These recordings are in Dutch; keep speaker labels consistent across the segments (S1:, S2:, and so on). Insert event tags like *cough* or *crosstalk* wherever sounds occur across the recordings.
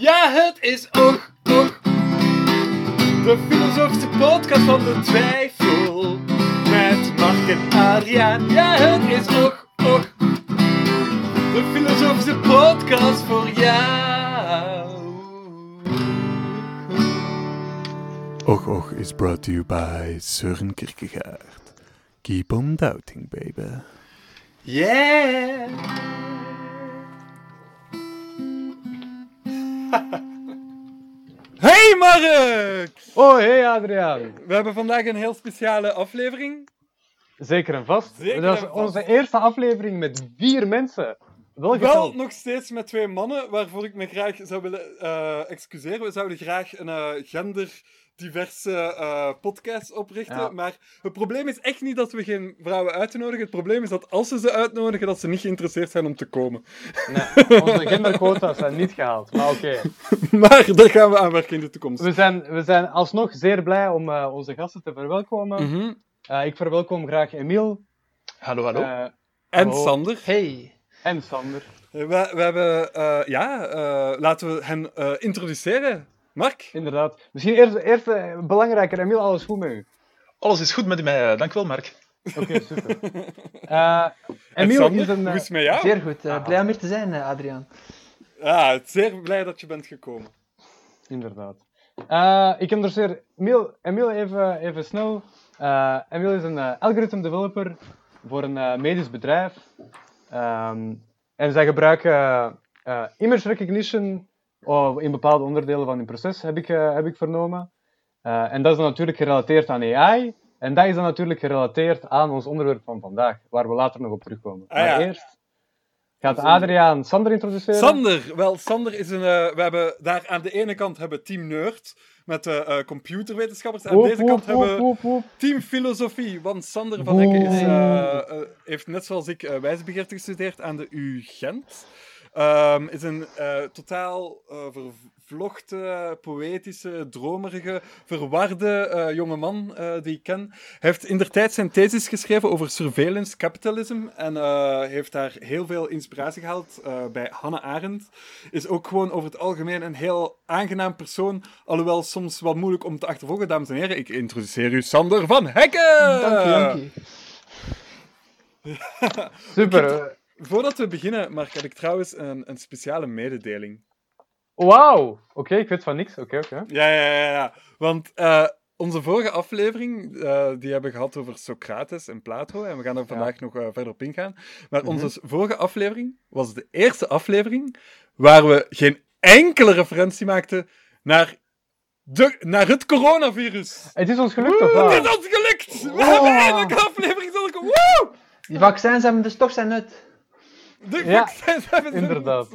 S1: Ja, het is Och, Och. De filosofische podcast van de twijfel. Met Mark en Adriaan. Ja, het is Och, Och. De filosofische podcast voor jou. Och, Och is brought to you by Søren Kierkegaard. Keep on doubting, baby. Yeah! *laughs* Hey Mark!
S2: Oh, hey Adriaan.
S1: We hebben vandaag een heel speciale aflevering.
S2: Zeker en vast.
S1: Zeker
S2: dat is
S1: vast.
S2: onze eerste aflevering met vier mensen. Wel
S1: nog steeds met twee mannen, waarvoor ik me graag zou willen eh, excuseren. We zouden graag een eh, genderdiverse eh, podcast oprichten.
S2: Ja.
S1: Maar het probleem is echt niet dat we geen vrouwen uitnodigen. Het probleem is dat als ze ze uitnodigen, dat ze niet geïnteresseerd zijn om te komen.
S2: Nee, *laughs* onze genderquota's zijn niet gehaald. Maar oké.
S1: maar daar gaan we aan werken in de toekomst.
S2: We, zijn, we zijn alsnog zeer blij om eh, onze gasten te verwelkomen.
S1: Mhm.
S2: Eh, ik verwelkom graag Emiel.
S3: Hallo, hallo.
S2: eh,
S1: En
S2: Hallo.
S1: Sander.
S3: hey.
S2: en Sander.
S1: We, we hebben, eh, ja, eh, laten we hen eh, introduceren. Mark?
S2: Inderdaad. Misschien eerst, eerst eh, belangrijker. Emiel, alles goed met u?
S3: Alles is goed met mij, eh, dankjewel Mark.
S2: Oké, super. *laughs* Eh Emiel
S1: Sander,
S2: is een...
S1: hoe
S2: eh,
S1: is het met jou?
S4: Zeer goed. eh,
S2: Ah.
S4: blij om hier te zijn, eh, Adriaan.
S1: Ja, zeer blij dat je bent gekomen.
S2: Inderdaad. Eh, ik introduceer Emiel, Emiel even, even snel. Eh Emiel is een eh, algorithm developer voor een eh, medisch bedrijf. Ehm, en zij gebruiken eh, image recognition oh, in bepaalde onderdelen van hun proces, heb ik, eh, heb ik vernomen. Eh, en dat is dan natuurlijk gerelateerd aan AI. En dat is dan natuurlijk gerelateerd aan ons onderwerp van vandaag, waar we later nog op terugkomen.
S1: Ah,
S2: maar
S1: ja.
S2: eerst gaat Adriaan Sander introduceren.
S1: Sander, wel, Sander is een. eh, we hebben daar aan de ene kant hebben Team Nerd met eh, computerwetenschappers. Aan deze kant hebben
S2: woep.
S1: Team Filosofie. Want Sander van Hekken is, heeft net zoals ik uh, wijsbegeerte gestudeerd aan de U Gent. Ehm, is een eh, totaal eh, vervlochte, poëtische, dromerige, verwarde jonge man eh, die ik ken. Hij heeft in der tijd zijn thesis geschreven over surveillance capitalism en heeft daar heel veel inspiratie gehaald eh, bij Hannah Arendt. Is ook gewoon over het algemeen een heel aangenaam persoon, alhoewel soms wat moeilijk om te achtervolgen. Dames en heren, ik introduceer u Sander van Hekken!
S4: Dank u, dank u. *laughs*
S2: Super.
S1: Voordat we beginnen, Mark, heb ik trouwens een, een speciale mededeling.
S2: Wauw! Oké, ik weet van niks. Oké, oké.
S1: Ja, ja, ja, ja. Want eh, onze vorige aflevering, eh, die hebben we gehad over Socrates en Plato. En we gaan er vandaag nog eh, verder op ingaan. Maar onze vorige aflevering was de eerste aflevering waar we geen enkele referentie maakten naar, de, naar het coronavirus.
S2: Het is ons gelukt, of
S1: Het is ons gelukt! We hebben eindelijk een aflevering Woe!
S4: Die vaccins hebben dus toch zijn nut.
S1: De
S2: Ja, Inderdaad.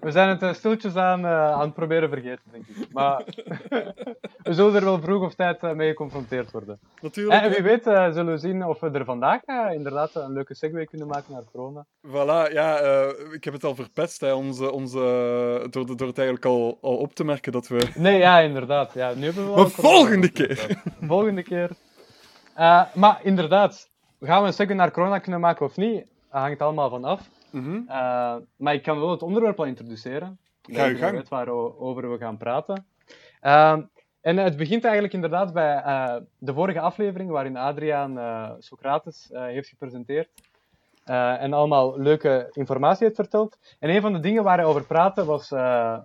S2: We zijn het eh, stiltjes aan, eh, aan het proberen vergeten, denk ik. Maar *laughs* we zullen er wel vroeg of tijd eh, mee geconfronteerd worden.
S1: Natuurlijk.
S2: En wie weet zullen we zien of we er vandaag inderdaad een leuke segue kunnen maken naar corona.
S1: Voilà, ja, ik heb het al verpest, hè, onze, onze, door, door het eigenlijk al, al op te merken dat we...
S2: Nee, ja, inderdaad. Ja, nu hebben we
S1: Maar
S2: corona-
S1: volgende keer. *laughs*
S2: Volgende keer. Maar inderdaad, gaan we een segue naar corona kunnen maken of niet? Hangt allemaal van af.
S1: Mhm.
S2: Eh, maar ik kan wel het onderwerp al introduceren.
S1: Ga je gang.
S2: weet waarover we gaan praten. Ehm, en het begint eigenlijk inderdaad bij eh, de vorige aflevering, waarin Adriaan eh, Socrates heeft gepresenteerd. en allemaal leuke informatie heeft verteld. En een van de dingen waar hij over praatte was,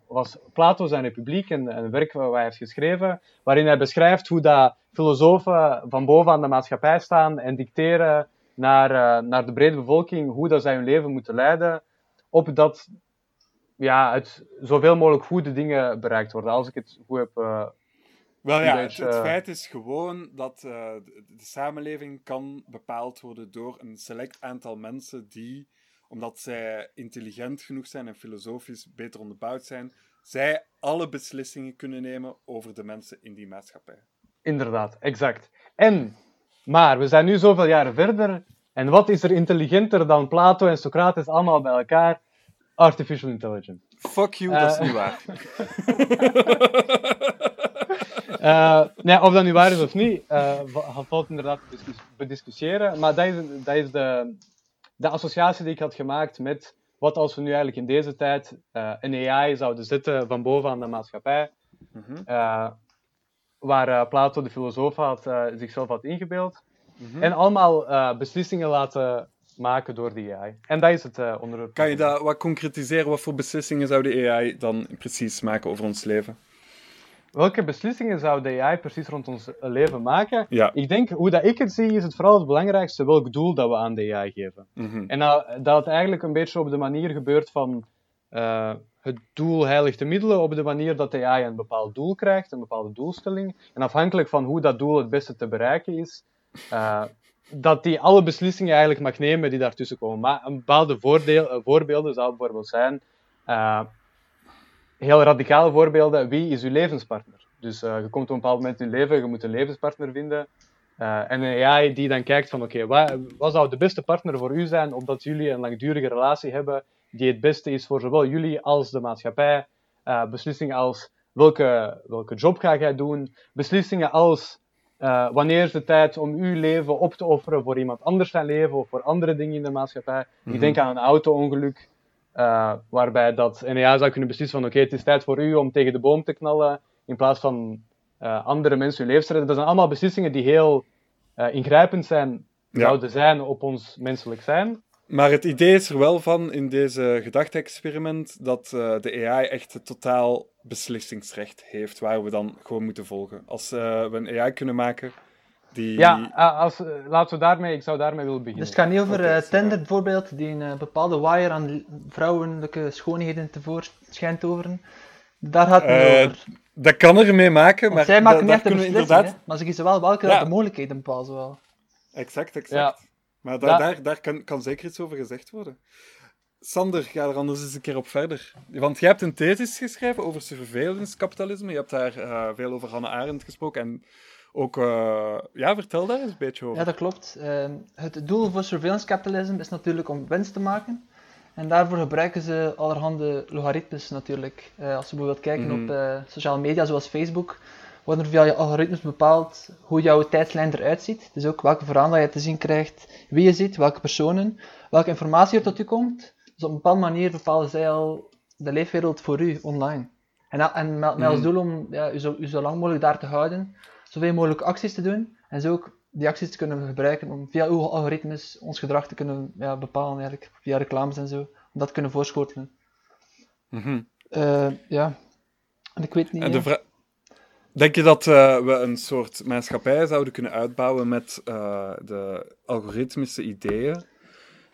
S2: was Plato zijn Republiek, een, een werk wat hij heeft geschreven, waarin hij beschrijft hoe dat filosofen van boven aan de maatschappij staan en dicteren naar, eh, naar de brede bevolking hoe dat zij hun leven moeten leiden, opdat ja, het zoveel mogelijk goede dingen bereikt worden. Als ik het goed heb. eh,
S1: Wel ja, het, het
S2: eh,
S1: feit is gewoon dat de, de samenleving kan bepaald worden door een select aantal mensen die, omdat zij intelligent genoeg zijn en filosofisch beter onderbouwd zijn, zij alle beslissingen kunnen nemen over de mensen in die maatschappij.
S2: inderdaad, exact. En, maar we zijn nu zoveel jaren verder. En wat is er intelligenter dan Plato en Socrates allemaal bij elkaar? Artificial intelligence.
S1: Fuck you, dat is
S2: Eh.
S1: niet waar. *laughs* *laughs*
S2: Eh, nee, of dat nu waar is of niet, va- valt inderdaad te discus- bediscussiëren. Maar dat is, dat is de, de associatie die ik had gemaakt met wat als we nu eigenlijk in deze tijd een AI zouden zetten van bovenaan de maatschappij,
S1: Mhm.
S2: Waar eh, Plato, de filosoof, had, eh, zichzelf had ingebeeld.
S1: Mhm.
S2: En allemaal eh, beslissingen laten maken door die AI. En dat is het eh, onderwerp.
S1: Kan je dat wat concretiseren? Wat voor beslissingen zou de AI dan precies maken over ons leven?
S2: Welke beslissingen zou de AI precies rond ons leven maken?
S1: Ja.
S2: Ik denk, hoe dat ik het zie, is het vooral het belangrijkste welk doel dat we aan de AI geven.
S1: Mhm.
S2: En dat, dat het eigenlijk een beetje op de manier gebeurt van eh, het doel heiligt de middelen, op de manier dat de AI een bepaald doel krijgt, een bepaalde doelstelling. En afhankelijk van hoe dat doel het beste te bereiken is, eh, dat die alle beslissingen eigenlijk mag nemen die daartussen komen. Maar een bepaalde voordeel, eh, voorbeelden zou bijvoorbeeld zijn, heel radicale voorbeelden, wie is uw levenspartner? Dus je komt op een bepaald moment in je leven, je moet een levenspartner vinden. En een AI die dan kijkt van, oké, wat, wat zou de beste partner voor u zijn, omdat jullie een langdurige relatie hebben die het beste is voor zowel jullie als de maatschappij. Eh, beslissingen als welke, welke job ga jij doen, beslissingen als eh, wanneer is de tijd om uw leven op te offeren voor iemand anders zijn leven of voor andere dingen in de maatschappij.
S1: Mhm.
S2: Ik denk aan een auto-ongeluk, eh, waarbij dat AI zou kunnen beslissen van oké, het is tijd voor u om tegen de boom te knallen, in plaats van andere mensen hun leven te redden. Dat zijn allemaal beslissingen die heel ingrijpend zijn,
S1: Ja.
S2: zouden zijn op ons menselijk zijn.
S1: Maar het idee is er wel van in deze gedachte-experiment dat eh, de AI echt het totaal beslissingsrecht heeft, waar we dan gewoon moeten volgen. Als eh, we een AI kunnen maken die...
S2: Ja, eh, als, laten we daarmee, ik zou daarmee willen beginnen.
S4: Dus het gaat niet over eh,
S1: super.
S4: Tinder bijvoorbeeld, die een bepaalde waaier aan vrouwelijke schoonheden tevoorschijn schijnt toveren. Daar gaat het
S1: Eh,
S4: over.
S1: Dat kan er mee maken,
S4: Want
S1: maar
S4: zij maken niet echt de
S1: we
S4: beslissing,
S1: inderdaad...
S4: hè, maar ze kiezen wel welke
S1: Ja.
S4: de mogelijkheden bepalen. ze wel.
S1: Exact, exact.
S2: Ja.
S1: Maar da-
S2: Ja.
S1: daar, daar kan, kan zeker iets over gezegd worden. Sander, ga er anders eens een keer op verder. Want jij hebt een thesis geschreven over surveillance kapitalisme. Je hebt daar eh, veel over Hannah Arendt gesproken. En ook, eh, ja, vertel daar eens een beetje over.
S4: Ja, dat klopt. Ehm, het doel voor surveillance capitalism is natuurlijk om winst te maken. En daarvoor gebruiken ze allerhande logaritmes natuurlijk. Eh, als je bijvoorbeeld kijkt
S1: Mhm.
S4: op eh, sociale media zoals Facebook, worden er via je algoritmes bepaald hoe jouw tijdslijn eruit ziet. Dus ook welke verhalen je te zien krijgt, wie je ziet, welke personen, welke informatie er tot u komt. Dus op een bepaalde manier bepalen zij al de leefwereld voor u online. En, en met, met als
S1: Mhm.
S4: doel om ja, u, zo, u zo lang mogelijk daar te houden, zoveel mogelijk acties te doen en zo ook die acties te kunnen gebruiken om via uw algoritmes ons gedrag te kunnen ja, bepalen, eigenlijk, via reclames en zo, om dat te kunnen voorschotelen.
S1: Mhm.
S4: Eh, ja, en ik weet niet.
S1: En de vra- Denk je dat eh, we een soort maatschappij zouden kunnen uitbouwen met eh, de algoritmische ideeën?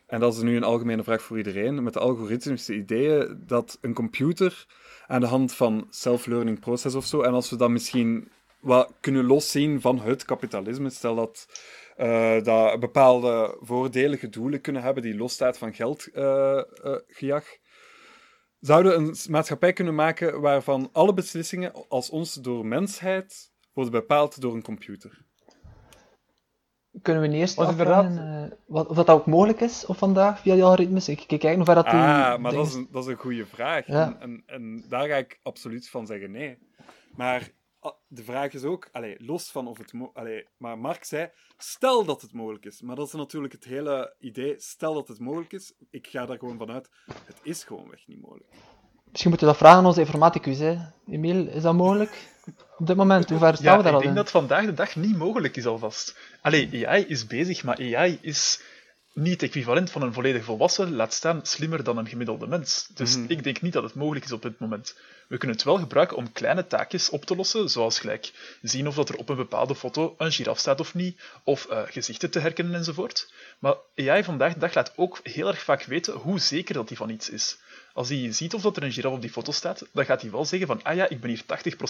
S1: En dat is nu een algemene vraag voor iedereen. Met de algoritmische ideeën dat een computer aan de hand van self-learning proces of zo, en als we dat misschien wat kunnen loszien van het kapitalisme, stel dat, eh, dat bepaalde voordelige doelen kunnen hebben die losstaat van geldgejag, zouden een maatschappij kunnen maken waarvan alle beslissingen als ons door mensheid worden bepaald door een computer.
S4: Kunnen we niet eerst afvragen eh, wat, of dat ook mogelijk is op vandaag via die algoritmes? Ik kijk kijken of dat die
S1: Ah, maar dat is een, dat is een goede vraag.
S4: Ja.
S1: En, en, en daar ga ik absoluut van zeggen nee. Maar de vraag is ook, allee, los van of het allee, maar Mark zei, stel dat het mogelijk is. Maar dat is natuurlijk het hele idee, stel dat het mogelijk is. Ik ga daar gewoon vanuit, het is gewoonweg niet mogelijk.
S4: Misschien moeten we dat vragen aan onze informaticus. Hè. Emiel, is dat mogelijk? Op dit moment, hoe ver staan
S3: Ja,
S4: we daar
S3: ik
S4: al
S3: denk
S4: in?
S3: dat vandaag de dag niet mogelijk is alvast. Allee, AI is bezig, maar AI is niet equivalent van een volledig volwassen, laat staan slimmer dan een gemiddelde mens. Dus
S1: Mhm.
S3: ik denk niet dat het mogelijk is op dit moment. We kunnen het wel gebruiken om kleine taakjes op te lossen, zoals gelijk zien of dat er op een bepaalde foto een giraf staat of niet, of eh, gezichten te herkennen enzovoort. Maar AI vandaag de dag laat ook heel erg vaak weten hoe zeker dat hij van iets is. Als hij ziet of dat er een giraf op die foto staat, dan gaat hij wel zeggen van ah ja, ik ben hier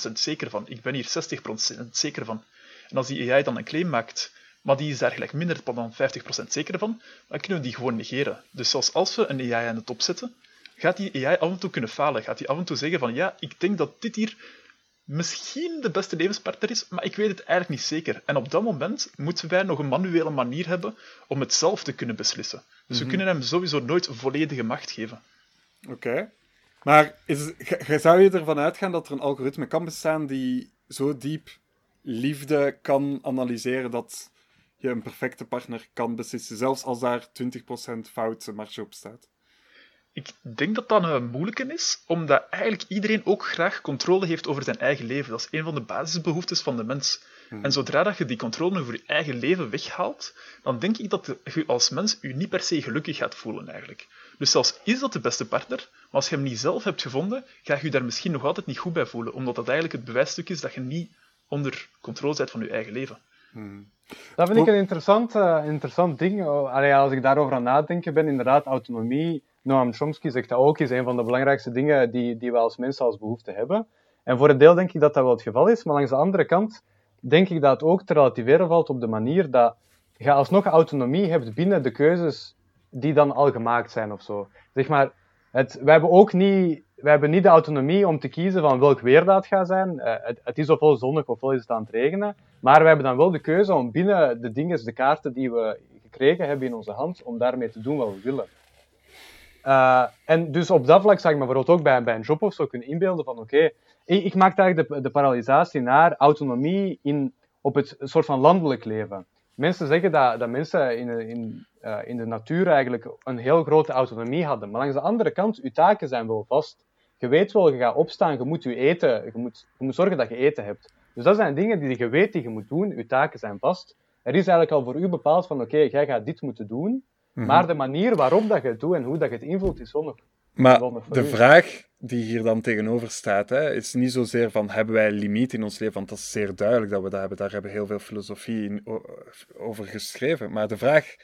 S3: 80% zeker van, ik ben hier 60% zeker van. En als die AI dan een claim maakt, maar die is daar gelijk minder dan 50% zeker van, dan kunnen we die gewoon negeren. Dus zoals als we een AI aan de top zetten, gaat die AI af en toe kunnen falen. Gaat die af en toe zeggen van ja, ik denk dat dit hier misschien de beste levenspartner is, maar ik weet het eigenlijk niet zeker. En op dat moment moeten wij nog een manuele manier hebben om het zelf te kunnen beslissen. Dus we kunnen hem sowieso nooit volledige macht geven.
S1: Oké. Maar is, zou je ervan uitgaan dat er een algoritme kan bestaan die zo diep liefde kan analyseren dat je een perfecte partner kan beslissen, zelfs als daar 20% foute marge op staat?
S3: ik denk dat dat een moeilijke is, omdat eigenlijk iedereen ook graag controle heeft over zijn eigen leven. Dat is een van de basisbehoeftes van de mens.
S1: Mhm.
S3: En zodra dat je die controle over je eigen leven weghaalt, dan denk ik dat je als mens je niet per se gelukkig gaat voelen eigenlijk. Dus zelfs is dat de beste partner, maar als je hem niet zelf hebt gevonden, ga je je daar misschien nog altijd niet goed bij voelen, omdat dat eigenlijk het bewijsstuk is dat je niet onder controle bent van je eigen leven.
S2: Dat vind ik een interessant, eh, interessant ding. Oh, allee, als ik daarover aan nadenken ben, inderdaad, autonomie. Noam Chomsky zegt dat ook, is een van de belangrijkste dingen die, die we als mensen als behoefte hebben. En voor een deel denk ik dat dat wel het geval is, maar langs de andere kant denk ik dat het ook te relativeren valt op de manier dat je alsnog autonomie hebt binnen de keuzes die dan al gemaakt zijn of zo. Zeg maar, het, wij hebben ook niet, wij hebben niet de autonomie om te kiezen van welk weer dat gaat zijn. Eh, het, het is ofwel zonnig ofwel is het aan het regenen. Maar we hebben dan wel de keuze om binnen de dingen, de kaarten die we gekregen hebben in onze hand, om daarmee te doen wat we willen. Uh, en dus op dat vlak zou ik me bijvoorbeeld ook bij, bij een job of zo kunnen inbeelden van oké, ik, maak eigenlijk de, de naar autonomie in, op het soort van landelijk leven. Mensen zeggen dat, dat mensen in, in, uh, in de natuur eigenlijk een heel grote autonomie hadden. Maar langs de andere kant, je taken zijn wel vast. Je weet wel, je gaat opstaan, je moet je eten, je moet, je moet zorgen dat je eten hebt. Dus dat zijn dingen die je weet die je moet doen, je taken zijn vast. Er is eigenlijk al voor u bepaald van oké, jij gaat dit moeten doen.
S1: Mhm.
S2: Maar de manier waarop dat je het doet en hoe dat je het invult, is nog
S1: Maar de
S2: u.
S1: vraag die hier dan tegenover staat, hè, is niet zozeer van hebben wij een limiet in ons leven, want dat is zeer duidelijk dat we dat hebben. Daar hebben heel veel filosofie in, over geschreven. Maar de vraag,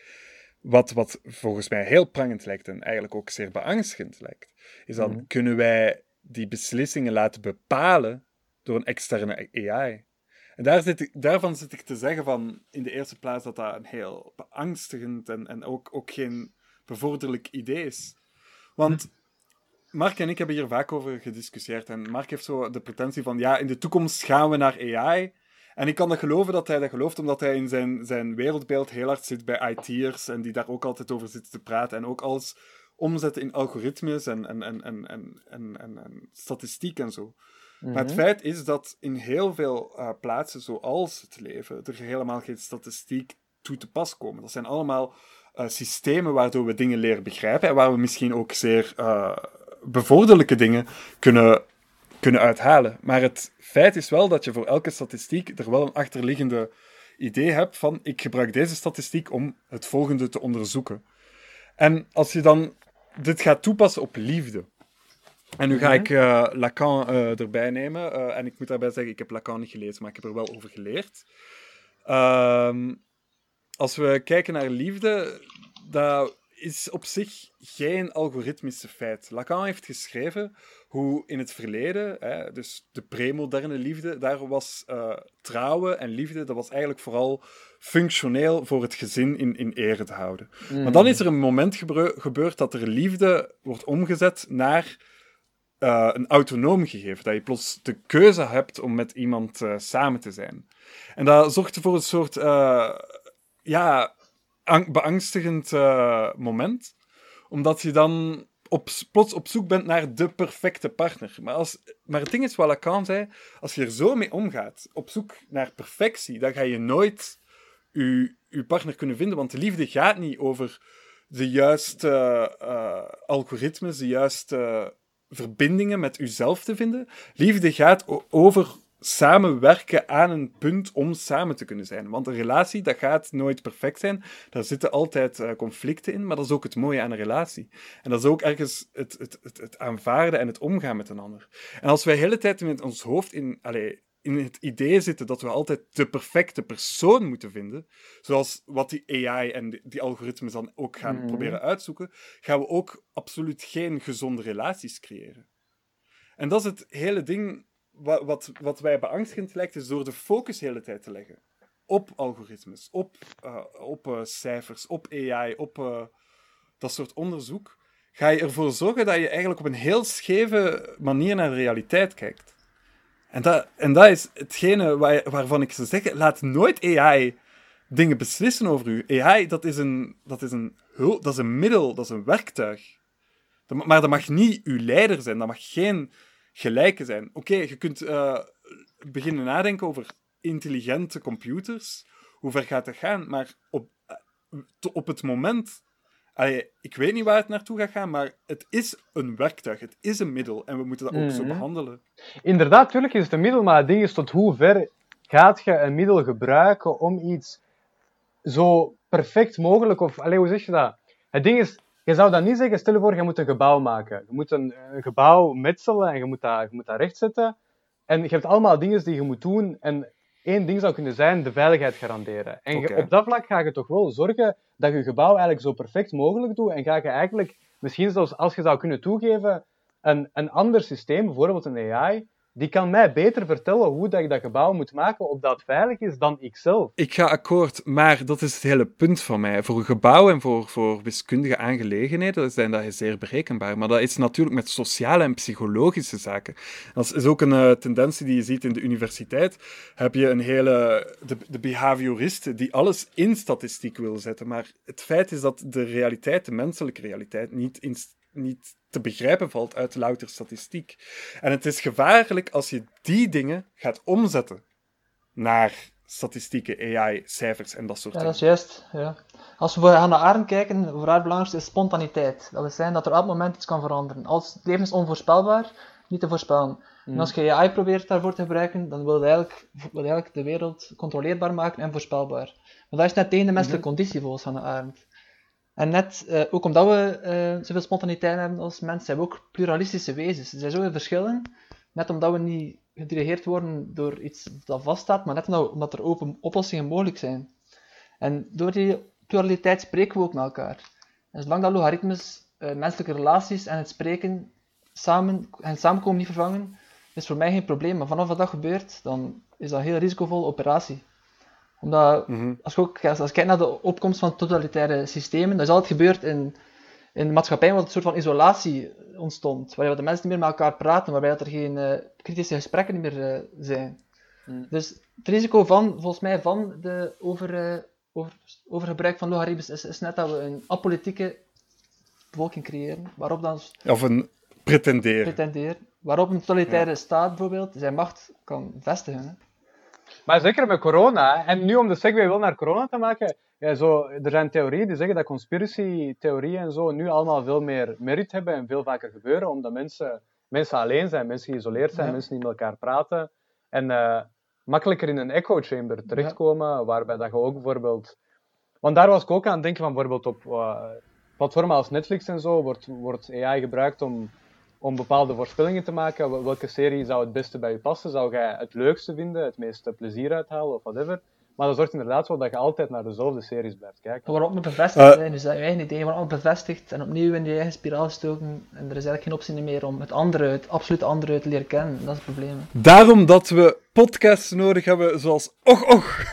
S1: wat, wat volgens mij heel prangend lijkt en eigenlijk ook zeer beangstigend lijkt, is dan
S2: Mhm.
S1: kunnen wij die beslissingen laten bepalen door een externe AI? En daar zit ik, daarvan zit ik te zeggen van in de eerste plaats dat dat een heel beangstigend en, en ook, ook geen bevorderlijk idee is. Want Mark en ik hebben hier vaak over gediscussieerd. En Mark heeft zo de pretentie van, ja, in de toekomst gaan we naar AI. En ik kan dat geloven dat hij dat gelooft, omdat hij in zijn, zijn wereldbeeld heel hard zit bij IT'ers en die daar ook altijd over zitten te praten. En ook alles omzetten in algoritmes en, en, en, en, en, en, en, en statistiek en zo. Maar het
S2: Mhm.
S1: feit is dat in heel veel eh, plaatsen, zoals het leven, er helemaal geen statistiek toe te pas komen. Dat zijn allemaal eh, systemen waardoor we dingen leren begrijpen en waar we misschien ook zeer eh, bevorderlijke dingen kunnen, kunnen uithalen. Maar het feit is wel dat je voor elke statistiek er wel een achterliggende idee hebt van ik gebruik deze statistiek om het volgende te onderzoeken. En als je dan dit gaat toepassen op liefde, en nu ga ik eh, Lacan eh, erbij nemen. eh, en ik moet daarbij zeggen, ik heb Lacan niet gelezen, maar ik heb er wel over geleerd. Ehm, als we kijken naar liefde, dat is op zich geen algoritmische feit. Lacan heeft geschreven hoe in het verleden, hè, dus de premoderne liefde, daar was eh, trouwen en liefde, dat was eigenlijk vooral functioneel voor het gezin in, in ere te houden. Maar dan is er een moment gebeurd dat er liefde wordt omgezet naar eh, een autonoom gegeven. Dat je plots de keuze hebt om met iemand eh, samen te zijn. En dat zorgt voor een soort ja, ang- beangstigend moment. Omdat je dan op, plots op zoek bent naar de perfecte partner. Maar, als, maar het ding is wat Lacan zei, als je er zo mee omgaat, op zoek naar perfectie, dan ga je nooit je, je partner kunnen vinden. Want de liefde gaat niet over de juiste eh, algoritmes, de juiste verbindingen met uzelf te vinden. Liefde gaat over samenwerken aan een punt om samen te kunnen zijn. Want een relatie, dat gaat nooit perfect zijn. Daar zitten altijd eh, conflicten in, maar dat is ook het mooie aan een relatie. En dat is ook ergens het, het, het, het aanvaarden en het omgaan met een ander. En als wij de hele tijd met ons hoofd in, allee, in het idee zitten dat we altijd de perfecte persoon moeten vinden, zoals wat die AI en die, die algoritmes dan ook gaan
S2: Mhm.
S1: proberen uitzoeken, gaan we ook absoluut geen gezonde relaties creëren. En dat is het hele ding wat, wat, wat wij beangstigend lijkt, is door de focus de hele tijd te leggen op algoritmes, op, eh, op eh, cijfers, op AI, op eh, dat soort onderzoek, ga je ervoor zorgen dat je eigenlijk op een heel scheve manier naar de realiteit kijkt. En dat, en dat is hetgene waar, waarvan ik zou zeggen, laat nooit AI dingen beslissen over u. AI, dat is een, dat is een, dat is een middel, dat is een werktuig. Maar dat mag niet uw leider zijn, dat mag geen gelijke zijn. Oké, je kunt eh, beginnen nadenken over intelligente computers. Hoe ver gaat dat gaan? Maar op, eh, op het moment, allee, ik weet niet waar het naartoe gaat gaan, maar het is een werktuig, het is een middel en we moeten dat ook zo
S2: Mhm.
S1: behandelen.
S2: Inderdaad, natuurlijk is het een middel, maar het ding is tot hoe ver gaat je een middel gebruiken om iets zo perfect mogelijk, of allee, hoe zeg je dat? Het ding is, je zou dat niet zeggen, stel je voor, je moet een gebouw maken. Je moet een, een gebouw metselen en je moet, dat, je moet dat rechtzetten. En je hebt allemaal dingen die je moet doen. En één ding zou kunnen zijn, de veiligheid garanderen. En je- op dat vlak ga je toch wel zorgen dat je gebouw eigenlijk zo perfect mogelijk doet. En ga je eigenlijk, misschien zelfs als je zou kunnen toegeven, een, een ander systeem, bijvoorbeeld een AI, die kan mij beter vertellen hoe dat ik dat gebouw moet maken, of dat veilig is, dan ikzelf.
S1: Ik ga akkoord, maar dat is het hele punt van mij. Voor een gebouw en voor, voor wiskundige aangelegenheden zijn dat zeer berekenbaar. Maar dat is natuurlijk met sociale en psychologische zaken. Dat is ook een eh, tendentie die je ziet in de universiteit. Heb je een hele... De, de behavioristen die alles in statistiek wil zetten. Maar het feit is dat de realiteit, de menselijke realiteit, niet, in, niet te begrijpen valt uit louter statistiek. En het is gevaarlijk als je die dingen gaat omzetten naar statistieken, AI, cijfers en dat soort
S4: Ja,
S1: dingen.
S4: dat is juist. Ja. Als we voor Hannah Arendt kijken, voor haar het belangrijkste is spontaniteit. Dat wil zeggen dat er op elk moment iets kan veranderen. Als het leven is onvoorspelbaar, niet te voorspellen. En als je AI probeert daarvoor te gebruiken, dan wil je eigenlijk, wil je eigenlijk de wereld controleerbaar maken en voorspelbaar. Maar dat is net tegen de menselijke conditie volgens Hannah Arendt. En net, eh, ook omdat we eh, zoveel spontaniteit hebben als mensen, zijn we ook pluralistische wezens. Er zijn zoveel verschillen, net omdat we niet gedirigeerd worden door iets dat vaststaat, maar net omdat, er open oplossingen mogelijk zijn. En door die pluraliteit spreken we ook met elkaar. En zolang dat logaritmes eh, menselijke relaties en het spreken samen, en samenkomen niet vervangen, is voor mij geen probleem. Maar vanaf dat dat gebeurt, dan is dat een heel risicovolle operatie. Omdat,
S1: Mhm.
S4: als je ook als je kijkt naar de opkomst van totalitaire systemen, dat is altijd gebeurd in, in maatschappijen waar een soort van isolatie ontstond. Waarbij de mensen niet meer met elkaar praten, waarbij dat er geen eh, kritische gesprekken meer eh, zijn.
S2: Hmm.
S4: Dus het risico van, volgens mij, van de over, eh, over, overgebruik van logaritmes is, is net dat we een apolitieke bevolking creëren, waarop dan
S1: Of een pretenderen.
S4: pretenderen, waarop een totalitaire staat bijvoorbeeld zijn macht kan vestigen. Hè.
S2: Maar zeker met corona. hè. En nu om de segue wel naar corona te maken. Ja, zo, er zijn theorieën die zeggen dat conspiracy-theorieën en zo nu allemaal veel meer merit hebben en veel vaker gebeuren. Omdat mensen, mensen alleen zijn, mensen geïsoleerd zijn,
S4: Ja.
S2: mensen niet met elkaar praten. En eh, makkelijker in een echo chamber terechtkomen. Waarbij dat je ook bijvoorbeeld. Want daar was ik ook aan het denken van bijvoorbeeld op eh, platformen als Netflix en zo wordt, wordt AI gebruikt om, om bepaalde voorspellingen te maken. Wel- Welke serie zou het beste bij je passen? Zou jij het leukste vinden, het meeste plezier uithalen of whatever? Maar dat zorgt inderdaad voor dat je altijd naar dezelfde series blijft kijken.
S4: Waarop me bevestigd
S1: Eh.
S4: zijn, dus dat je eigen idee wordt bevestigd en opnieuw in je eigen spiraal gestoken. En er is eigenlijk geen optie meer om het andere, het absoluut andere te leren kennen. Dat is het probleem.
S1: Daarom dat we podcasts nodig hebben zoals Och Och. *laughs*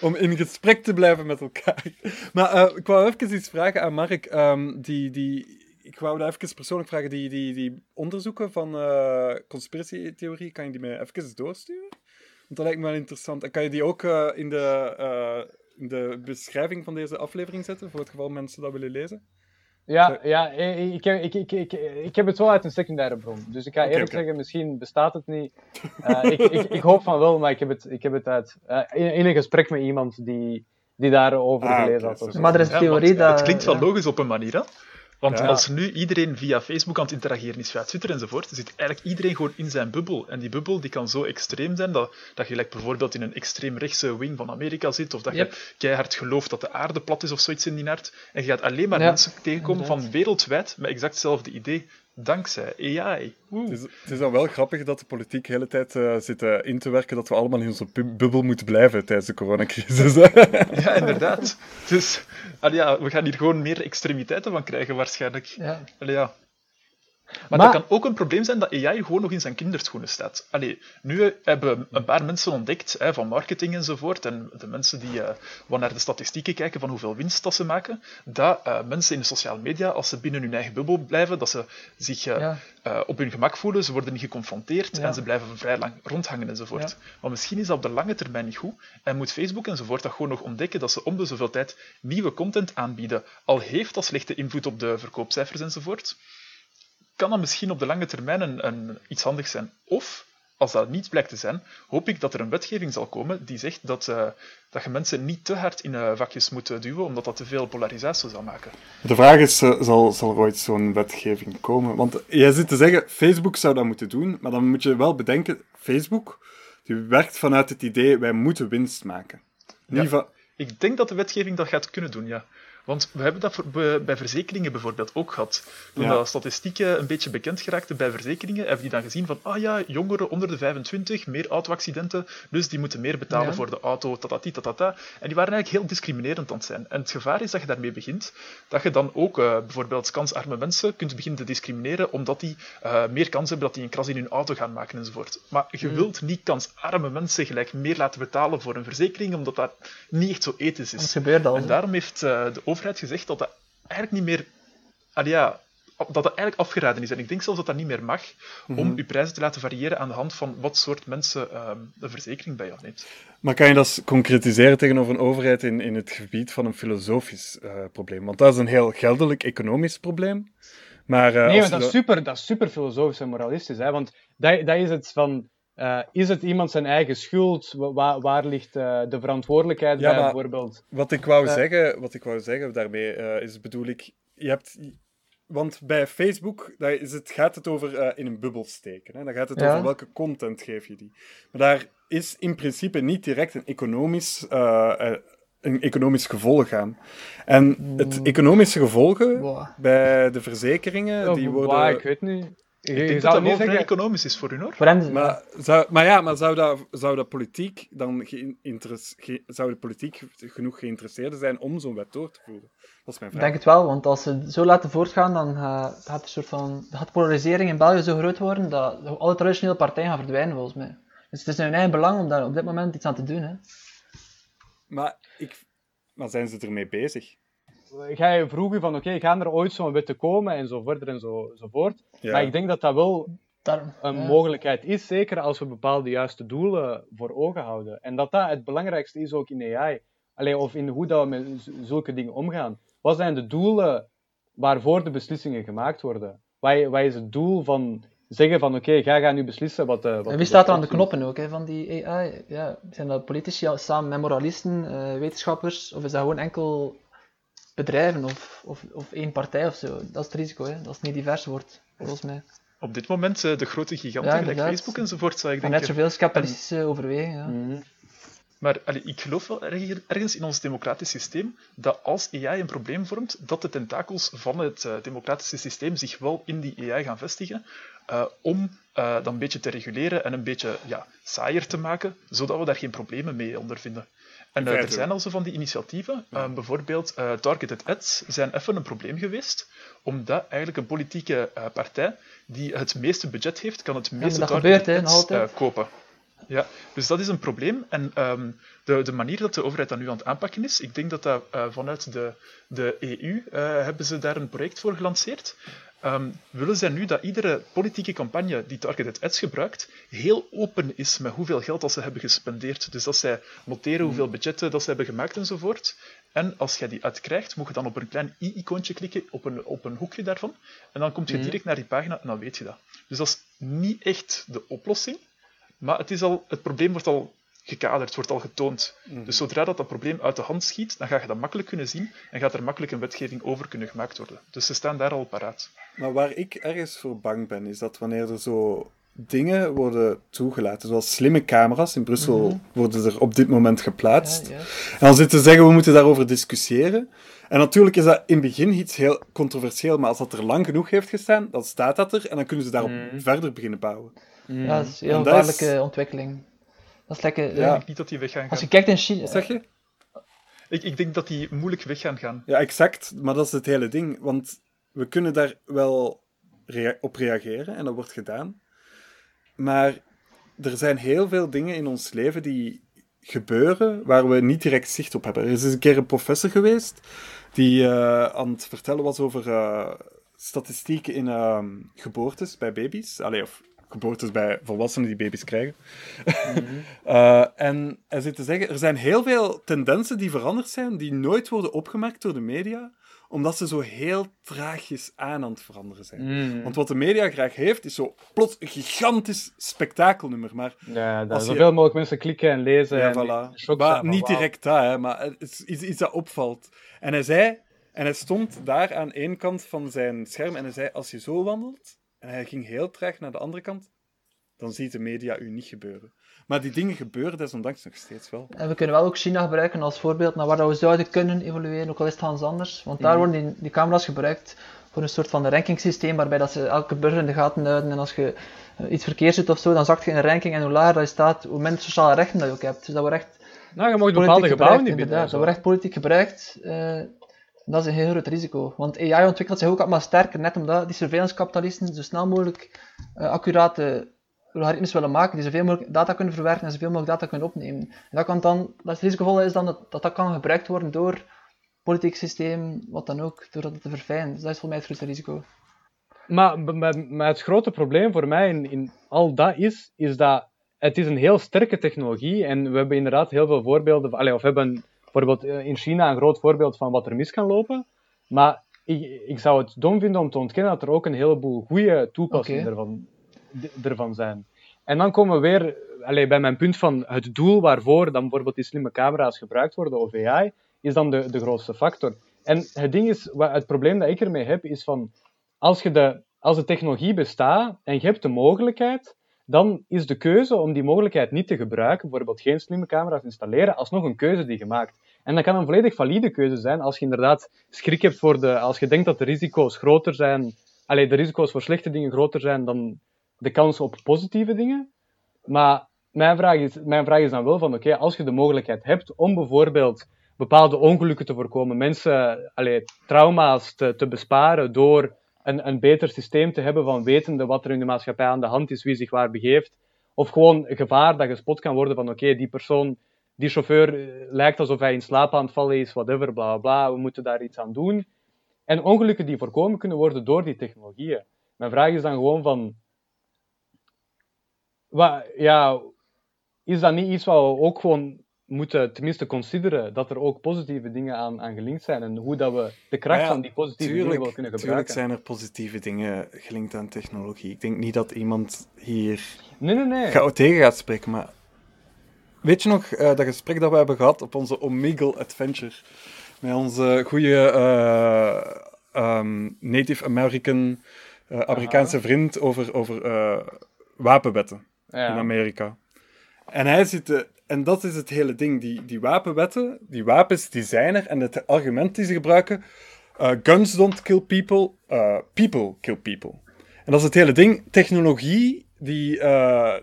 S1: Om in gesprek te blijven met elkaar. Maar eh, ik wou even iets vragen aan Mark. Ehm, die, die, ik wou daar even persoonlijk vragen. Die, die, die onderzoeken van eh conspiratietheorie, kan je die mij even doorsturen? Want dat lijkt me wel interessant. En kan je die ook eh, in, de, eh, in de beschrijving van deze aflevering zetten? Voor het geval mensen dat willen lezen?
S2: Ja, ja ik, ik, heb- ik, ik, ik, ik heb het wel uit een secundaire bron. Dus ik ga eerlijk zeggen, misschien bestaat het niet. Eh, ik, ik, ik hoop van wel, maar ik heb het, ik heb het uit, in, in een gesprek met iemand die, die daarover
S1: Ah,
S2: gelezen had.
S4: Maar er is theorie dat...
S3: Het klinkt wel
S4: ja.
S3: logisch op een manier, hè? Want
S1: Ja.
S3: als nu iedereen via Facebook aan het interageren is, via Twitter enzovoort, zit eigenlijk iedereen gewoon in zijn bubbel. En die bubbel die kan zo extreem zijn dat, dat je like, bijvoorbeeld in een extreem rechtse wing van Amerika zit, of dat
S4: Yep.
S3: je keihard gelooft dat de aarde plat is of zoiets in die aard. En je gaat alleen maar
S4: Ja,
S3: mensen tegenkomen
S4: inderdaad.
S3: van wereldwijd met exact hetzelfde idee, dankzij AI.
S1: Het is, het is dan wel grappig dat de politiek de hele tijd eh, zit eh, in te werken dat we allemaal in onze bubbel moeten blijven tijdens de coronacrisis. *laughs*
S3: Ja, inderdaad. Dus allee, ja, we gaan hier gewoon meer extremiteiten van krijgen, waarschijnlijk.
S4: Ja.
S3: Allee, ja. Maar,
S2: Maar-
S3: dat kan ook een probleem zijn dat AI gewoon nog in zijn kinderschoenen staat. Allee, nu hebben een paar mensen ontdekt, hè, van marketing enzovoort, en de mensen die wat naar de statistieken kijken van hoeveel winst dat ze maken, dat eh, mensen in de sociale media, als ze binnen hun eigen bubbel blijven, dat ze zich eh,
S4: Ja.
S3: op hun gemak voelen, ze worden niet geconfronteerd
S4: Ja.
S3: en ze blijven vrij lang rondhangen enzovoort. Maar misschien is dat op de lange termijn niet goed en moet Facebook enzovoort dat gewoon nog ontdekken dat ze om de zoveel tijd nieuwe content aanbieden, al heeft dat slechte invloed op de verkoopcijfers enzovoort kan dat misschien op de lange termijn een, een, iets handigs zijn. Of als dat niet blijkt te zijn, hoop ik dat er een wetgeving zal komen die zegt dat, uh, dat je mensen niet te hard in uh, vakjes moet duwen, omdat dat te veel polarisatie zal maken.
S1: De vraag is, uh, zal, zal er ooit zo'n wetgeving komen? Want jij zit te zeggen, Facebook zou dat moeten doen, maar dan moet je wel bedenken, Facebook die werkt vanuit het idee, wij moeten winst maken.
S3: Ja, van... Ik denk dat de wetgeving dat gaat kunnen doen, ja. Want we hebben dat voor, bij verzekeringen bijvoorbeeld ook gehad. Toen ja. de statistieken een beetje bekend geraakten bij verzekeringen, hebben die dan gezien van, ah ja, jongeren onder de 25, meer auto-accidenten, dus die moeten meer betalen ja. voor de auto, tatati, tatata. En die waren eigenlijk heel discriminerend aan het zijn. En het gevaar is dat je daarmee begint, dat je dan ook uh, bijvoorbeeld kansarme mensen kunt beginnen te discrimineren, omdat die uh, meer kans hebben dat die een kras in hun auto gaan maken enzovoort. Maar je mm. wilt niet kansarme mensen gelijk meer laten betalen voor een verzekering, omdat dat niet echt zo ethisch is.
S4: Dat gebeurt al.
S3: En daarom heeft uh, de overheid gezegd dat dat eigenlijk niet meer... Allee, ja, dat dat eigenlijk afgeraden is. En ik denk zelfs dat dat niet meer mag, om
S1: Mhm.
S3: je prijzen te laten variëren aan de hand van wat soort mensen ehm, de verzekering bij jou neemt.
S1: Maar kan je dat concretiseren tegenover een overheid in, in het gebied van een filosofisch eh, probleem? Want dat is een heel geldelijk economisch probleem. Maar, eh,
S2: Nee, maar dat is super, dat is super filosofisch en moralistisch. Hè? Want dat, dat is het van... eh, is het iemand zijn eigen schuld? Wa- Waar, waar ligt eh, de verantwoordelijkheid
S1: Ja,
S2: bij, bijvoorbeeld?
S1: Wat ik wou,
S2: Eh.
S1: zeggen, wat ik wou zeggen daarmee is, bedoel ik, je hebt... Want bij Facebook daar is het, gaat het over in een bubbel steken. Hè? Dan gaat het
S4: Ja.
S1: over welke content geef je die. Maar daar is in principe niet direct een economisch, een economisch gevolg aan. En het economische gevolgen
S4: Wow.
S1: bij de verzekeringen, die
S2: Oh,
S1: worden...
S2: waar, ik weet niet.
S3: Ik
S2: je
S3: denk dat dat
S2: niet
S3: wel vrij
S2: zeggen...
S3: economisch is voor u, hoor.
S4: Voor hem,
S1: Maar, zou, maar ja, maar zou dat, zou dat politiek dan ge- zou de politiek genoeg geïnteresseerd zijn om zo'n wet door te voeren? Dat is mijn
S4: Ik
S1: vraag.
S4: denk het wel, want als ze zo laten voortgaan, dan gaat, gaat, een soort van, gaat de polarisering in België zo groot worden dat alle traditionele partijen gaan verdwijnen, volgens mij. Dus het is in hun eigen belang om daar op dit moment iets aan te doen. Hè.
S1: Maar, ik, maar zijn ze ermee bezig?
S2: Ga je vroegen van, oké, gaan er ooit zo'n wetten komen en zo verder en zo, zo voort.
S1: Ja.
S2: Maar ik denk dat dat wel
S4: Daarom,
S2: een
S4: ja.
S2: mogelijkheid is, zeker als we bepaalde juiste doelen voor ogen houden. En dat dat het belangrijkste is ook in AI. Allee, of in hoe dat we met zulke dingen omgaan. Wat zijn de doelen waarvoor de beslissingen gemaakt worden? Wat, wat is het doel van zeggen van oké, jij gaat nu beslissen wat... eh, wat
S4: En wie staat er aan de knoppen ook hè, van die AI? Ja, zijn dat politici samen met moralisten, eh, wetenschappers, of is dat gewoon enkel bedrijven of, of, of één partij of zo? Dat is het risico, hè, dat het niet divers wordt, volgens mij.
S3: Op dit moment eh, de grote giganten,
S4: Ja.
S3: Facebook enzovoort, zou ik
S4: Maar
S3: denken.
S4: net zoveel capitalistische overwegingen. Ja.
S2: Mhm.
S3: Maar allee, ik geloof wel erg- ergens in ons democratisch systeem dat als AI een probleem vormt, dat de tentakels van het eh, democratische systeem zich wel in die AI gaan vestigen, eh, om eh, dat een beetje te reguleren en een beetje ja, saaier te maken, zodat we daar geen problemen mee ondervinden. En eh, er zijn al zo van die initiatieven, eh, bijvoorbeeld eh, targeted ads, zijn even een probleem geweest, omdat eigenlijk een politieke eh, partij die het meeste budget heeft, kan het meeste targeted
S4: gebeurt,
S3: ads eh, kopen. Ja, dus dat is een probleem. En ehm, de, de manier dat de overheid dat nu aan het aanpakken is, ik denk dat dat eh, vanuit de, de EU eh, hebben ze daar een project voor gelanceerd. Ehm, willen zij nu dat iedere politieke campagne die targeted ads gebruikt, heel open is met hoeveel geld dat ze hebben gespendeerd. Dus dat zij noteren hoeveel budgetten dat ze hebben gemaakt enzovoort. En als jij die ad krijgt, moet je dan op een klein i-icoontje klikken, op een, op een hoekje daarvan. En dan kom je direct naar die pagina en dan weet je dat. Dus dat is niet echt de oplossing. Maar het, is al, het probleem wordt al gekaderd, wordt al getoond. Dus zodra dat, dat probleem uit de hand schiet, dan ga je dat makkelijk kunnen zien en gaat er makkelijk een wetgeving over kunnen gemaakt worden. Dus ze staan daar al paraat.
S1: Maar waar ik ergens voor bang ben, is dat wanneer er zo dingen worden toegelaten, zoals slimme camera's, in Brussel worden er op dit moment geplaatst,
S4: Ja, ja.
S1: En dan zitten ze zeggen, we moeten daarover discussiëren. En natuurlijk is dat in het begin iets heel controversieel, maar als dat er lang genoeg heeft gestaan, dan staat dat er en dan kunnen ze daarop verder beginnen bouwen.
S4: Ja, dat is een heel
S1: is-
S4: gevaarlijke ontwikkeling. Dat is lekker...
S3: Ik denk niet dat die weg gaan
S4: Als je kijkt in China...
S1: Wat zeg je?
S3: Ik, ik denk dat die moeilijk weg gaan gaan.
S1: Ja, exact. Maar dat is het hele ding. Want we kunnen daar wel rea- op reageren en dat wordt gedaan. Maar er zijn heel veel dingen in ons leven die gebeuren waar we niet direct zicht op hebben. Er is eens een keer een professor geweest die eh, aan het vertellen was over eh, statistieken in ehm, geboortes bij baby's. Allee, of geboortes bij volwassenen die baby's krijgen. *laughs* Eh, en hij zit te zeggen, er zijn heel veel tendensen die veranderd zijn, die nooit worden opgemerkt door de media, omdat ze zo heel traagjes aan aan het veranderen zijn.
S2: Mm.
S1: Want wat de media graag heeft, is zo plots een gigantisch spektakelnummer. Maar
S2: Ja, dat
S1: je-
S2: zoveel mogelijk mensen klikken en lezen.
S1: Ja,
S2: en
S1: voilà. Maar niet direct dat, hè, maar het is iets, iets dat opvalt. En hij zei, en hij stond daar aan één kant van zijn scherm en hij zei: Als je zo wandelt, en hij ging heel traag naar de andere kant, dan ziet de media u niet gebeuren. Maar die dingen gebeuren desondanks nog steeds wel.
S4: En we kunnen wel ook China gebruiken als voorbeeld naar waar dat we zouden kunnen evolueren, ook al is het Hans anders. Want daar worden die, die camera's gebruikt voor een soort van rankingsysteem waarbij dat ze elke burger in de gaten houden. En als je eh, iets verkeerd doet of zo, dan zakt je in een ranking en hoe lager dat je staat, hoe minder sociale rechten dat je ook hebt. Dus dat wordt echt
S2: Nou, je mag bepaalde
S4: politiek
S2: gebouwen niet binnen.
S4: Dat wordt echt politiek gebruikt. eh, dat is een heel groot risico. Want AI ontwikkelt zich ook allemaal sterker, net omdat die surveillance-kapitalisten zo snel mogelijk eh, accurate algoritmes willen maken, die zoveel mogelijk data kunnen verwerken en zoveel mogelijk data kunnen opnemen. En dat kan dan, dat het risicovol is dan dat, dat kan gebruikt worden door politiek systeem, wat dan ook, door dat te verfijnen. Dus dat is voor mij het grootste risico.
S2: Maar, maar, maar het grote probleem voor mij in, in al dat is, is dat het is een heel sterke technologie en we hebben inderdaad heel veel voorbeelden, of hebben bijvoorbeeld eh, in China een groot voorbeeld van wat er mis kan lopen, maar ik, ik zou het dom vinden om te ontkennen dat er ook een heleboel goede toepassingen ervan, ervan zijn. En dan komen we weer allee, bij mijn punt van het doel waarvoor dan bijvoorbeeld die slimme camera's gebruikt worden, of AI, is dan de, de grootste factor. En het ding is, wat, het probleem dat ik ermee heb, is van als, je de, als de technologie bestaat en je hebt de mogelijkheid, dan is de keuze om die mogelijkheid niet te gebruiken, bijvoorbeeld geen slimme camera's installeren, alsnog een keuze die je maakt. En dat kan een volledig valide keuze zijn als je inderdaad schrik hebt voor de, als je denkt dat de risico's groter zijn, alleen de risico's voor slechte dingen groter zijn dan de kans op positieve dingen. Maar mijn vraag is, mijn vraag is dan wel van, oké, als je de mogelijkheid hebt om bijvoorbeeld bepaalde ongelukken te voorkomen, mensen allee, trauma's te, te besparen door een, een beter systeem te hebben van wetende wat er in de maatschappij aan de hand is, wie zich waar begeeft, of gewoon gevaar dat gespot kan worden van oké, die persoon, die chauffeur eh, lijkt alsof hij in slaap aan het vallen is, whatever, bla bla, we moeten daar iets aan doen. En ongelukken die voorkomen kunnen worden door die technologieën. Mijn vraag is dan gewoon van, wat, ja, is dat niet iets wat we ook gewoon moeten tenminste consideren, dat er ook positieve dingen aan, aan gelinkt zijn en hoe dat we de kracht
S1: ja,
S2: van die positieve dingen wel
S1: Tuurlijk,
S2: kunnen
S1: tuurlijk
S2: gebruiken?
S1: zijn er positieve dingen gelinkt aan technologie. Ik denk niet dat iemand hier
S2: Nee, nee, nee.
S1: ga- tegen gaat spreken, maar... Weet je nog eh, dat gesprek dat we hebben gehad op onze Omegle Adventure? Met onze goede eh, ehm, Native American, eh, Amerikaanse vriend over, over wapenwetten in. Amerika. En hij zit... en dat is het hele ding. Die, die wapenwetten, die wapens, die zijn er. En het argument die ze gebruiken... eh, guns don't kill people, eh, people kill people. En dat is het hele ding. Technologie, die, eh,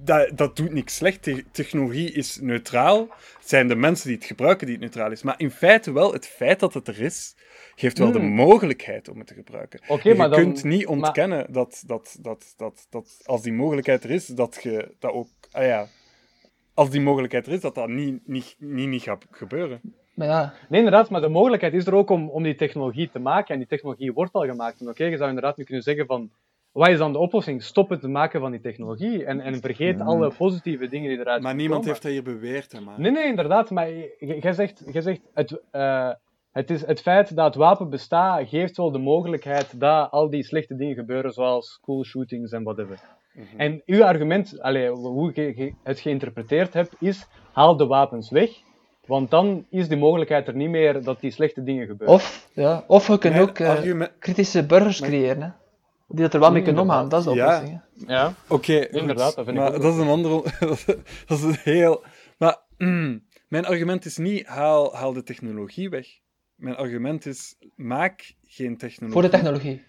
S1: dat, dat doet niks slecht. Te- technologie is neutraal. Het zijn de mensen die het gebruiken die het neutraal is. Maar in feite wel, het feit dat het er is, geeft wel de
S2: Hmm.
S1: mogelijkheid om het te gebruiken. Je
S2: maar dan-
S1: kunt niet ontkennen dat, dat, dat, dat, dat als die mogelijkheid er is, dat je dat ook... Ah ja, als die mogelijkheid er is, dat dat niet, niet, niet, niet gaat gebeuren.
S4: Maar ja,
S2: Nee, inderdaad, maar de mogelijkheid is er ook om, om die technologie te maken. En die technologie wordt al gemaakt. En oké, je zou inderdaad nu kunnen zeggen van... Wat is dan de oplossing? Stop het maken van die technologie. En, en vergeet alle positieve dingen die eruit
S1: Maar niemand
S2: komen.
S1: heeft dat hier beweerd, hè, maar...
S2: Nee, nee, inderdaad. Maar jij zegt, jij zegt het, eh, het, is het feit dat het wapen bestaat, geeft wel de mogelijkheid dat al die slechte dingen gebeuren, zoals school shootings en whatever.
S1: Mhm.
S2: En uw argument, allee, hoe ik het geïnterpreteerd heb, is haal de wapens weg. Want dan is de mogelijkheid er niet meer dat die slechte dingen gebeuren.
S4: of, ja, of we kunnen ook eh,
S1: argument-
S4: kritische burgers creëren, hè, die dat er wel mee kunnen omgaan. Dat is de
S1: Ja.
S4: oplossing. hè.
S2: Ja.
S1: Oké,
S2: Inderdaad, dat vind ik
S1: maar
S2: ook
S1: dat is een andere... *laughs* dat is een heel... Maar mm, mijn argument is niet haal, haal de technologie weg. Mijn argument is maak geen technologie...
S4: Voor de technologie.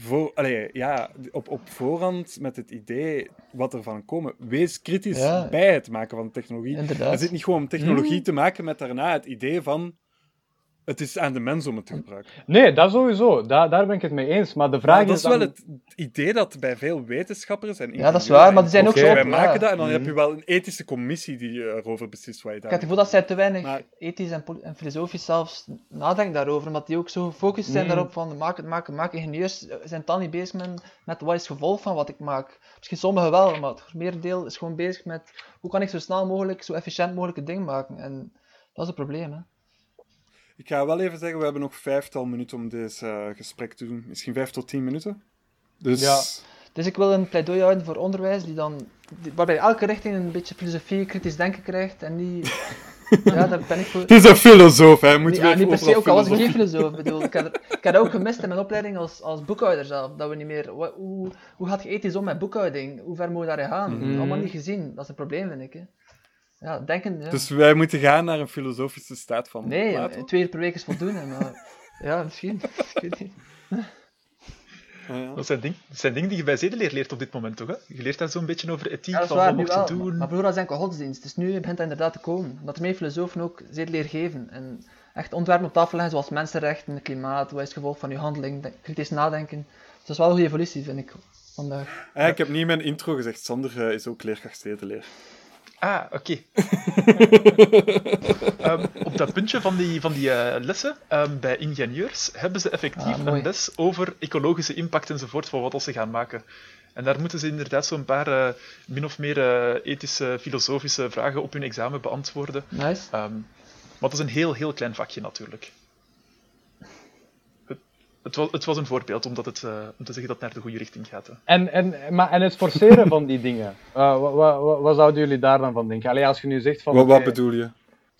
S1: Voor, allee, ja, op, op voorhand met het idee wat er van komen. Wees kritisch
S4: Ja.
S1: bij het maken van de technologie.
S4: Inderdaad.
S1: Er zit niet gewoon om technologie
S2: Hmm.
S1: te maken met daarna het idee van het is aan de mens om het te gebruiken.
S2: Nee, dat sowieso. Daar, daar ben ik het mee eens. Maar de vraag
S1: Maar dat
S2: is
S1: is
S2: dan...
S1: wel het idee dat bij veel wetenschappers en
S4: Ja, dat is waar, maar die zijn ook zo...
S1: Wij
S4: ja.
S1: maken dat en dan heb je wel een ethische commissie die eh, erover beslist wat je
S4: Ik
S1: daar
S4: heb het gevoel dat zij te weinig
S1: Maar-
S4: ethisch en, filosofisch zelfs nadenken daarover, omdat die ook zo gefocust zijn
S2: Mm.
S4: daarop van maak het, maken, maak. Ingenieurs eh, zijn dan niet bezig met, met wat is het gevolg van wat ik maak. Misschien sommigen wel, maar het merendeel is gewoon bezig met hoe kan ik zo snel mogelijk, zo efficiënt mogelijk een ding maken. En dat is het probleem, hè.
S1: Ik ga wel even zeggen, we hebben nog vijftal minuten om dit eh, gesprek te doen. Misschien vijf tot tien minuten. Dus...
S2: Ja.
S4: Dus ik wil een pleidooi houden voor onderwijs die dan, die- waarbij elke richting een beetje filosofie, kritisch denken krijgt en niet... *laughs* ja, daar ben ik voor.
S1: Het is een filosoof, hè. Moet
S4: ja, niet per se, ook al was ik geen filosoof. Bedoel, ik, heb, ik dat ook gemist in mijn opleiding als, als boekhouder zelf. Dat we niet meer... Hoe, hoe gaat je ethisch om met boekhouding? Hoe ver moet je daarin gaan?
S2: Mhm.
S4: Allemaal niet gezien. Dat is een probleem, vind ik. Hè. Ja, denken... Ja.
S1: Dus wij moeten gaan naar een filosofische staat van
S4: nee,
S1: Plato.
S4: twee uur per week is voldoende. Maar *laughs* ja, misschien. *laughs* Ik weet niet.
S1: Ah, ja.
S3: Dat zijn, ding, dat zijn dingen die je bij zedeleer leert op dit moment, toch? Hè? Je leert daar zo'n beetje over ethiek,
S4: Ja, dat is
S3: van
S4: waar,
S3: wat mocht je doen.
S4: Maar vroeger was het enkel godsdienst. Dus nu begint dat inderdaad te komen. Dat er meer filosofen ook zedeleer geven. En echt ontwerpen op tafel leggen, zoals mensenrechten, klimaat, wat is het gevolg van je handeling, de- kritisch nadenken. Dus dat is wel een goede evolutie, vind ik, vandaag.
S1: Ah, ik heb niet in mijn intro gezegd, Sander eh, is ook leerkracht stedeleer.
S3: Ah, oké. *laughs* Ehm, op dat puntje van die, van die eh, lessen ehm, bij ingenieurs hebben ze effectief
S4: Ah,
S3: een les over ecologische impact enzovoort van wat als ze gaan maken. En daar moeten ze inderdaad zo'n paar eh, min of meer eh, ethische, filosofische vragen op hun examen beantwoorden.
S4: Nice.
S3: Ehm, maar dat is een heel, heel klein vakje natuurlijk. Het, het, was, het was een voorbeeld omdat het, eh, om te zeggen dat het naar de goede richting gaat. Hè.
S2: En, en, maar, en het forceren van die dingen, *laughs* eh, wat, wat, wat zouden jullie daar dan van denken? Allee, als je nu zegt van...
S1: Wat, wat bedoel je?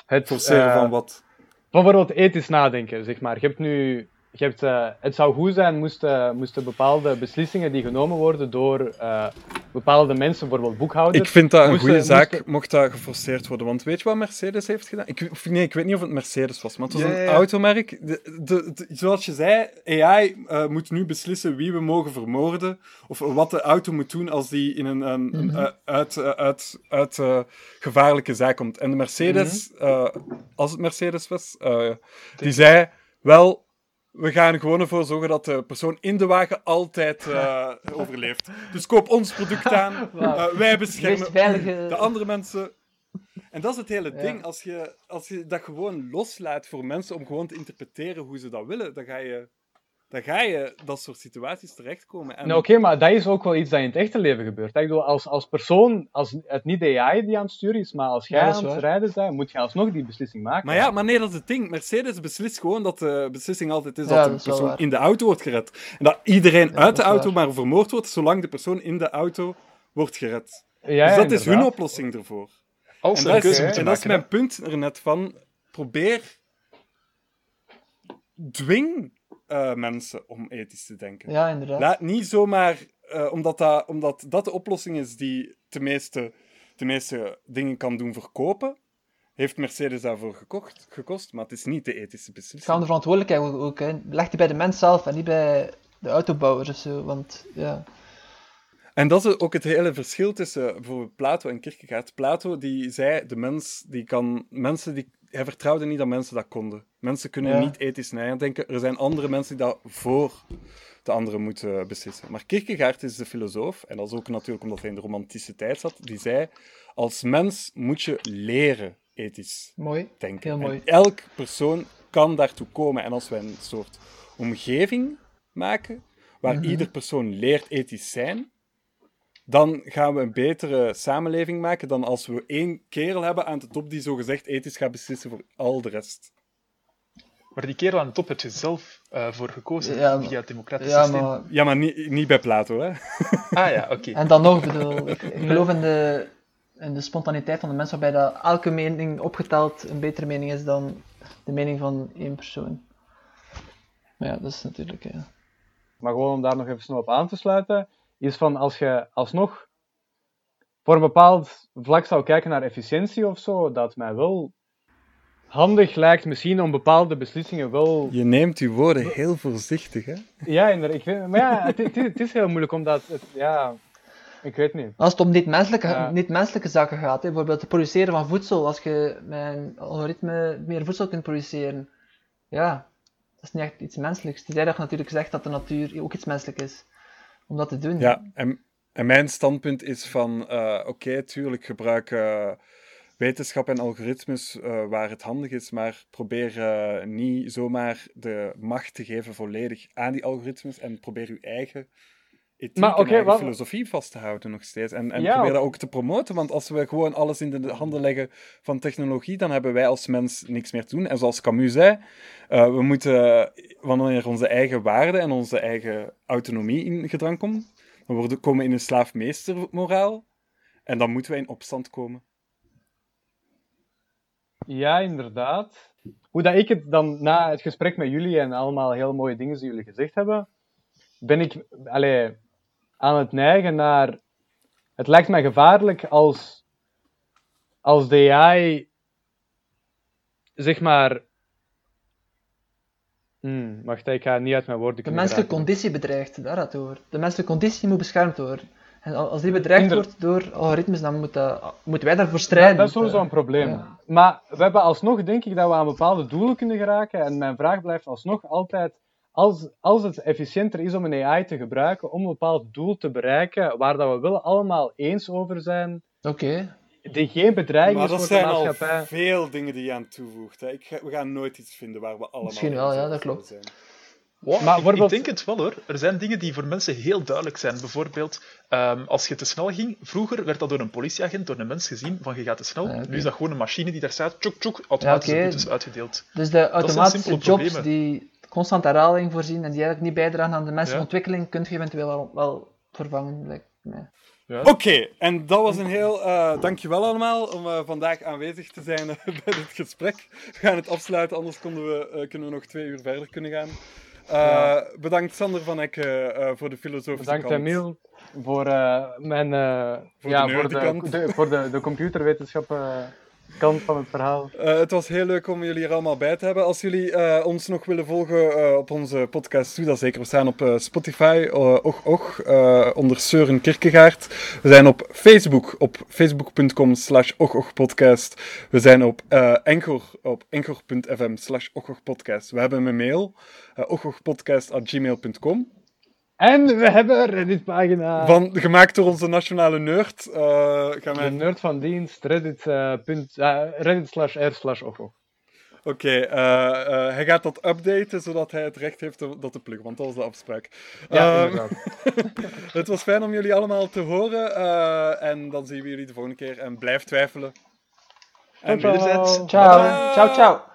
S2: het
S1: Forceren
S2: eh,
S1: van wat?
S2: Van bijvoorbeeld ethisch nadenken, zeg maar. Je hebt nu... Je hebt, eh, het zou goed zijn moesten, moesten bepaalde beslissingen die genomen worden door eh, bepaalde mensen, bijvoorbeeld boekhouders...
S1: Ik vind dat een
S2: moesten-
S1: goede zaak,
S2: moesten-
S1: mocht dat geforceerd worden. Want weet je wat Mercedes heeft gedaan? Ik, of nee, ik weet niet of het Mercedes was, maar het was
S3: Ja,
S1: een
S3: ja,
S1: automerk. De, de, de- zoals je zei, AI eh, moet nu beslissen wie we mogen vermoorden. Of wat de auto moet doen als die in een, een, een,
S4: Mhm.
S1: eh, uit, eh, uit, uit eh, gevaarlijke zaak komt. En de Mercedes, eh, als het Mercedes was, eh, die zei wel... We gaan er gewoon ervoor zorgen dat de persoon in de wagen altijd eh, *laughs* overleeft. Dus koop ons product aan. *laughs* Eh, wij beschermen
S4: veilige...
S1: de andere mensen. En dat is het hele
S4: Ja.
S1: ding. Als je, als je dat gewoon loslaat voor mensen om gewoon te interpreteren hoe ze dat willen, dan ga je, dan ga je dat soort situaties terechtkomen. En
S2: Nou, Oké, maar dat is ook wel iets dat in het echte leven gebeurt. Ik bedoel, als, als persoon, als het niet de AI die aan het sturen is, maar als jij
S4: Ja,
S2: aan het rijden bent, moet je alsnog die beslissing maken.
S1: Maar ja, maar nee, dat is het ding. Mercedes beslist gewoon dat de beslissing altijd is
S4: Ja,
S1: dat de persoon
S4: waar.
S1: in de auto wordt gered. En dat iedereen
S4: Ja,
S1: uit
S4: dat
S1: de auto
S4: waar.
S1: maar vermoord wordt, zolang de persoon in de auto wordt gered. Dus dat is hun oplossing ervoor.
S3: Als
S1: En
S3: ze
S1: dat, is,
S3: keuze
S2: oké.
S3: moeten
S1: en dat is
S3: maken.
S1: mijn punt er net van. Probeer. Dwing eh, mensen om ethisch te denken.
S4: Ja, inderdaad.
S1: Laat niet zomaar, eh, omdat, dat, omdat dat de oplossing is die de meeste, de meeste dingen kan doen verkopen, heeft Mercedes daarvoor gekocht, gekost, maar het is niet de ethische
S4: Het
S1: beslissing.
S4: gaat om de verantwoordelijkheid ook, ook, hè. Leg die bij de mens zelf en niet bij de autobouwers of zo. Want ja,
S1: En dat is ook het hele verschil tussen bijvoorbeeld Plato en Kierkegaard. Plato die zei, de mens die kan, mensen die, hij vertrouwde niet dat mensen dat konden. Mensen kunnen
S4: Ja.
S1: niet ethisch nadenken. Er zijn andere mensen die dat voor de anderen moeten beslissen. Maar Kierkegaard is de filosoof, en dat is ook natuurlijk omdat hij in de romantische tijd zat, die zei, als mens moet je leren ethisch
S4: mooi.
S1: denken.
S4: Heel mooi.
S1: En elk persoon kan daartoe komen. En als wij een soort omgeving maken waar
S4: Mhm.
S1: ieder persoon leert ethisch zijn, dan gaan we een betere samenleving maken dan als we één kerel hebben aan de top die zogezegd ethisch gaat beslissen voor al de rest.
S3: Maar die kerel aan de top heb je zelf eh, voor gekozen
S4: Ja, maar-
S3: via het democratisch
S4: Ja,
S3: systeem.
S4: maar...
S1: Ja, maar niet, niet bij Plato, hè?
S3: Ah ja, oké.
S4: En dan nog, bedoel, ik, ik geloof in de, in de spontaniteit van de mens, waarbij dat elke mening opgeteld een betere mening is dan de mening van één persoon. Maar ja, dat is natuurlijk... Ja.
S2: Maar gewoon om daar nog even snel op aan te sluiten, is van als je alsnog voor een bepaald vlak zou kijken naar efficiëntie of zo, dat mij wel handig lijkt misschien om bepaalde beslissingen wel...
S1: Je neemt je woorden heel voorzichtig, hè?
S2: Ja, inderdaad. Ik weet, maar ja, het, het, is- het is heel moeilijk omdat... Het, ja, ik weet niet.
S4: Als het om niet-menselijke
S2: Ja.
S4: niet-menselijke zaken gaat, hè, bijvoorbeeld het produceren van voedsel, als je met een algoritme meer voedsel kunt produceren, ja, dat is niet echt iets menselijks. Tenzij dat je natuurlijk zegt dat de natuur ook iets menselijk is om dat te doen.
S1: Ja, en, en mijn standpunt is van, eh, oké, tuurlijk gebruik eh, wetenschap en algoritmes eh, waar het handig is, maar probeer niet zomaar de macht te geven volledig aan die algoritmes en probeer je eigen ethiek
S2: Maar,
S1: en eigen
S2: wat-
S1: filosofie vast te houden nog steeds. En, en
S2: Ja.
S1: probeer dat ook te promoten, want als we gewoon alles in de handen leggen van technologie, dan hebben wij als mens niks meer te doen. En zoals Camus zei, eh, we moeten, wanneer onze eigen waarden en onze eigen autonomie in gedrang komt, dan worden, komen we in een slaafmeestermoraal. En dan moeten wij in opstand komen.
S2: Ja, inderdaad. Hoe dat ik het dan na het gesprek met jullie en allemaal heel mooie dingen die jullie gezegd hebben, ben ik allee, aan het neigen naar. Het lijkt mij gevaarlijk als, als de AI, zeg maar. Hmm, wacht, ik ga niet uit mijn woorden
S4: De menselijke conditie bedreigt, daar gaat het over. De menselijke conditie moet beschermd worden. En al- als die bedreigd
S2: Inder-
S4: wordt door algoritmes, dan moet dat- moeten wij daarvoor strijden.
S2: dat is sowieso een probleem.
S4: Ja.
S2: Maar we hebben alsnog, denk ik, dat we aan bepaalde doelen kunnen geraken. En mijn vraag blijft alsnog altijd: als, als het efficiënter is om een AI te gebruiken om een bepaald doel te bereiken, waar dat we wel allemaal eens over zijn,
S4: Oké.
S2: die geen bedreiging
S1: Maar
S2: is
S1: dat
S2: voor de
S1: zijn al
S2: maatschappij.
S1: veel dingen die je aan toevoegt. Hè. Ik ga- we gaan nooit iets vinden waar we allemaal
S4: Misschien wel, ja,
S1: over
S4: dat klopt.
S1: zijn.
S3: Wow,
S2: Maar
S3: ik,
S2: bijvoorbeeld-
S3: ik denk het wel hoor. Er zijn dingen die voor mensen heel duidelijk zijn. Bijvoorbeeld, ehm, als je te snel ging, vroeger werd dat door een politieagent, door een mens gezien, van je gaat te snel.
S4: Ah.
S3: Nu is dat gewoon een machine die daar staat, tjoek tjoek, automatische
S4: Ja,
S3: boetes uitgedeeld.
S4: Dus de automatische jobs
S3: problemen.
S4: die constant herhaling voorzien en die eigenlijk niet bijdragen aan de menselijke
S3: Ja.
S4: ontwikkeling, kun je eventueel wel, wel vervangen, lijkt mij.
S3: Ja.
S1: Oké, en dat was een heel... eh dankjewel allemaal om eh, vandaag aanwezig te zijn *laughs* bij dit gesprek. We gaan het afsluiten, anders konden we, eh, kunnen we nog twee uur verder kunnen gaan. Eh, Bedankt Sander van eh, voor de filosofische
S2: Bedankt
S1: kant.
S2: Emile voor mijn mijn eh,
S1: Voor
S2: ja,
S1: de
S2: voor, de, voor de, de computerwetenschap eh, kant van het verhaal.
S1: Eh, het was heel leuk om jullie er allemaal bij te hebben. Als jullie eh, ons nog willen volgen eh, op onze podcast, doe dat zeker. We staan op Spotify, och och, onder Søren Kierkegaard. We zijn op Facebook, op facebook.com slash ochochpodcast. We zijn op Anchor, op anchor.fm slash ochochpodcast. We hebben een mail, uh.
S2: En we hebben een Reddit-pagina.
S1: Van, gemaakt door onze nationale nerd. eh, gaan
S2: De nerd van dienst, Reddit, eh, punt, eh, Reddit slash r slash ocho.
S1: Oké, eh, eh, hij gaat dat updaten zodat hij het recht heeft om dat te pluggen, want dat was de afspraak.
S2: Ja,
S1: Ehm,
S2: inderdaad. *laughs*
S1: het was fijn om jullie allemaal te horen eh, en dan zien we jullie de volgende keer en blijf twijfelen. En
S2: Ciao, ciao.
S4: ciao, ciao.